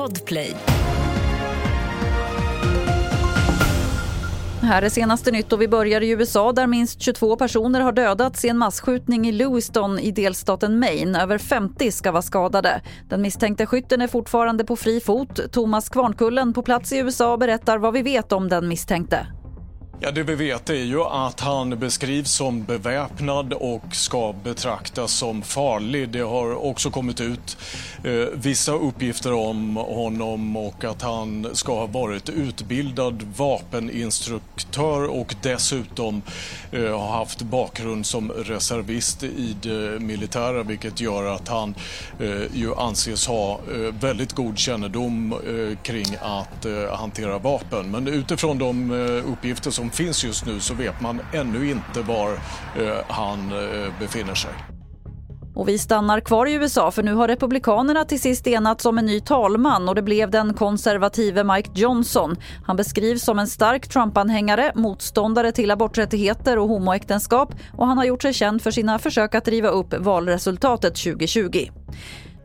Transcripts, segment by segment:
Podplay. Här är senaste nytt och vi börjar i USA där minst 22 personer har dödats i en massskjutning i Lewiston i delstaten Maine. Över 50 ska vara skadade. Den misstänkte skytten är fortfarande på fri fot. Thomas Kvarnkullen på plats i USA berättar vad vi vet om den misstänkte. Ja, det vi vet är ju att han beskrivs som beväpnad och ska betraktas som farlig. Det har också kommit ut eh, vissa uppgifter om honom och att han ska ha varit utbildad vapeninstruktör och dessutom eh, haft bakgrund som reservist i det militära vilket gör att han eh, ju anses ha eh, väldigt god kännedom eh, kring att eh, hantera vapen. Men utifrån de eh, uppgifter som finns just nu så vet man ännu inte var eh, han eh, befinner sig. Och vi stannar kvar i USA för nu har Republikanerna till sist enats om en ny talman och det blev den konservative Mike Johnson. Han beskrivs som en stark Trump-anhängare, motståndare till aborträttigheter och homoäktenskap och han har gjort sig känd för sina försök att riva upp valresultatet 2020.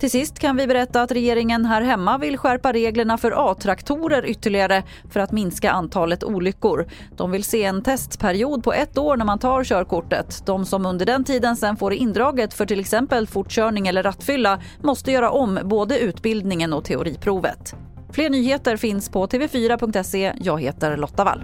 Till sist kan vi berätta att regeringen här hemma vill skärpa reglerna för A-traktorer ytterligare för att minska antalet olyckor. De vill se en testperiod på ett år när man tar körkortet. De som under den tiden sen får indraget för till exempel fortkörning eller rattfylla måste göra om både utbildningen och teoriprovet. Fler nyheter finns på tv4.se. Jag heter Lotta Wall.